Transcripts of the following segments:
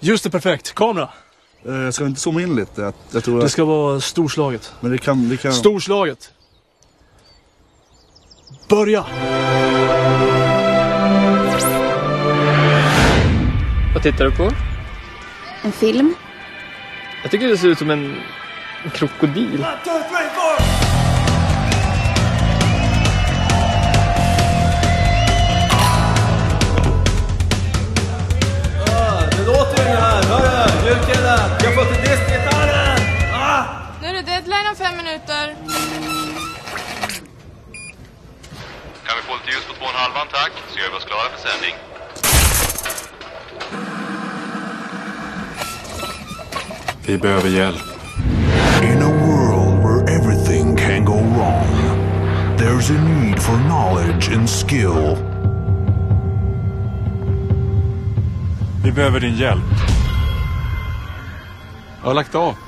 Just det, perfekt. Kamera. Eh, ska vi inte zooma in lite? Jag, jag tror Det att, ska vara storslaget. men det kan... Det kan Storslaget. Börja! Vad tittar du på? En film? Jag tycker det ser ut som en, krokodil. Det fem minuter. Kan vi få lite ljus på två och en halvan tack, så gör vi oss klara för sändning. Vi behöver hjälp. In a world where everything can go wrong, there's a need for knowledge and skill. Vi behöver din hjälp. Jag har lagt av.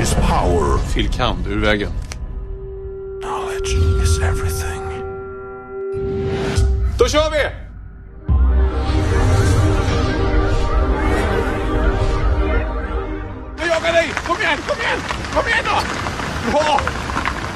is power. Du är ur vägen. Knowledge is everything. Då kör vi! Jag jagar dig! Kom igen, kom igen! Kom igen då! Bra!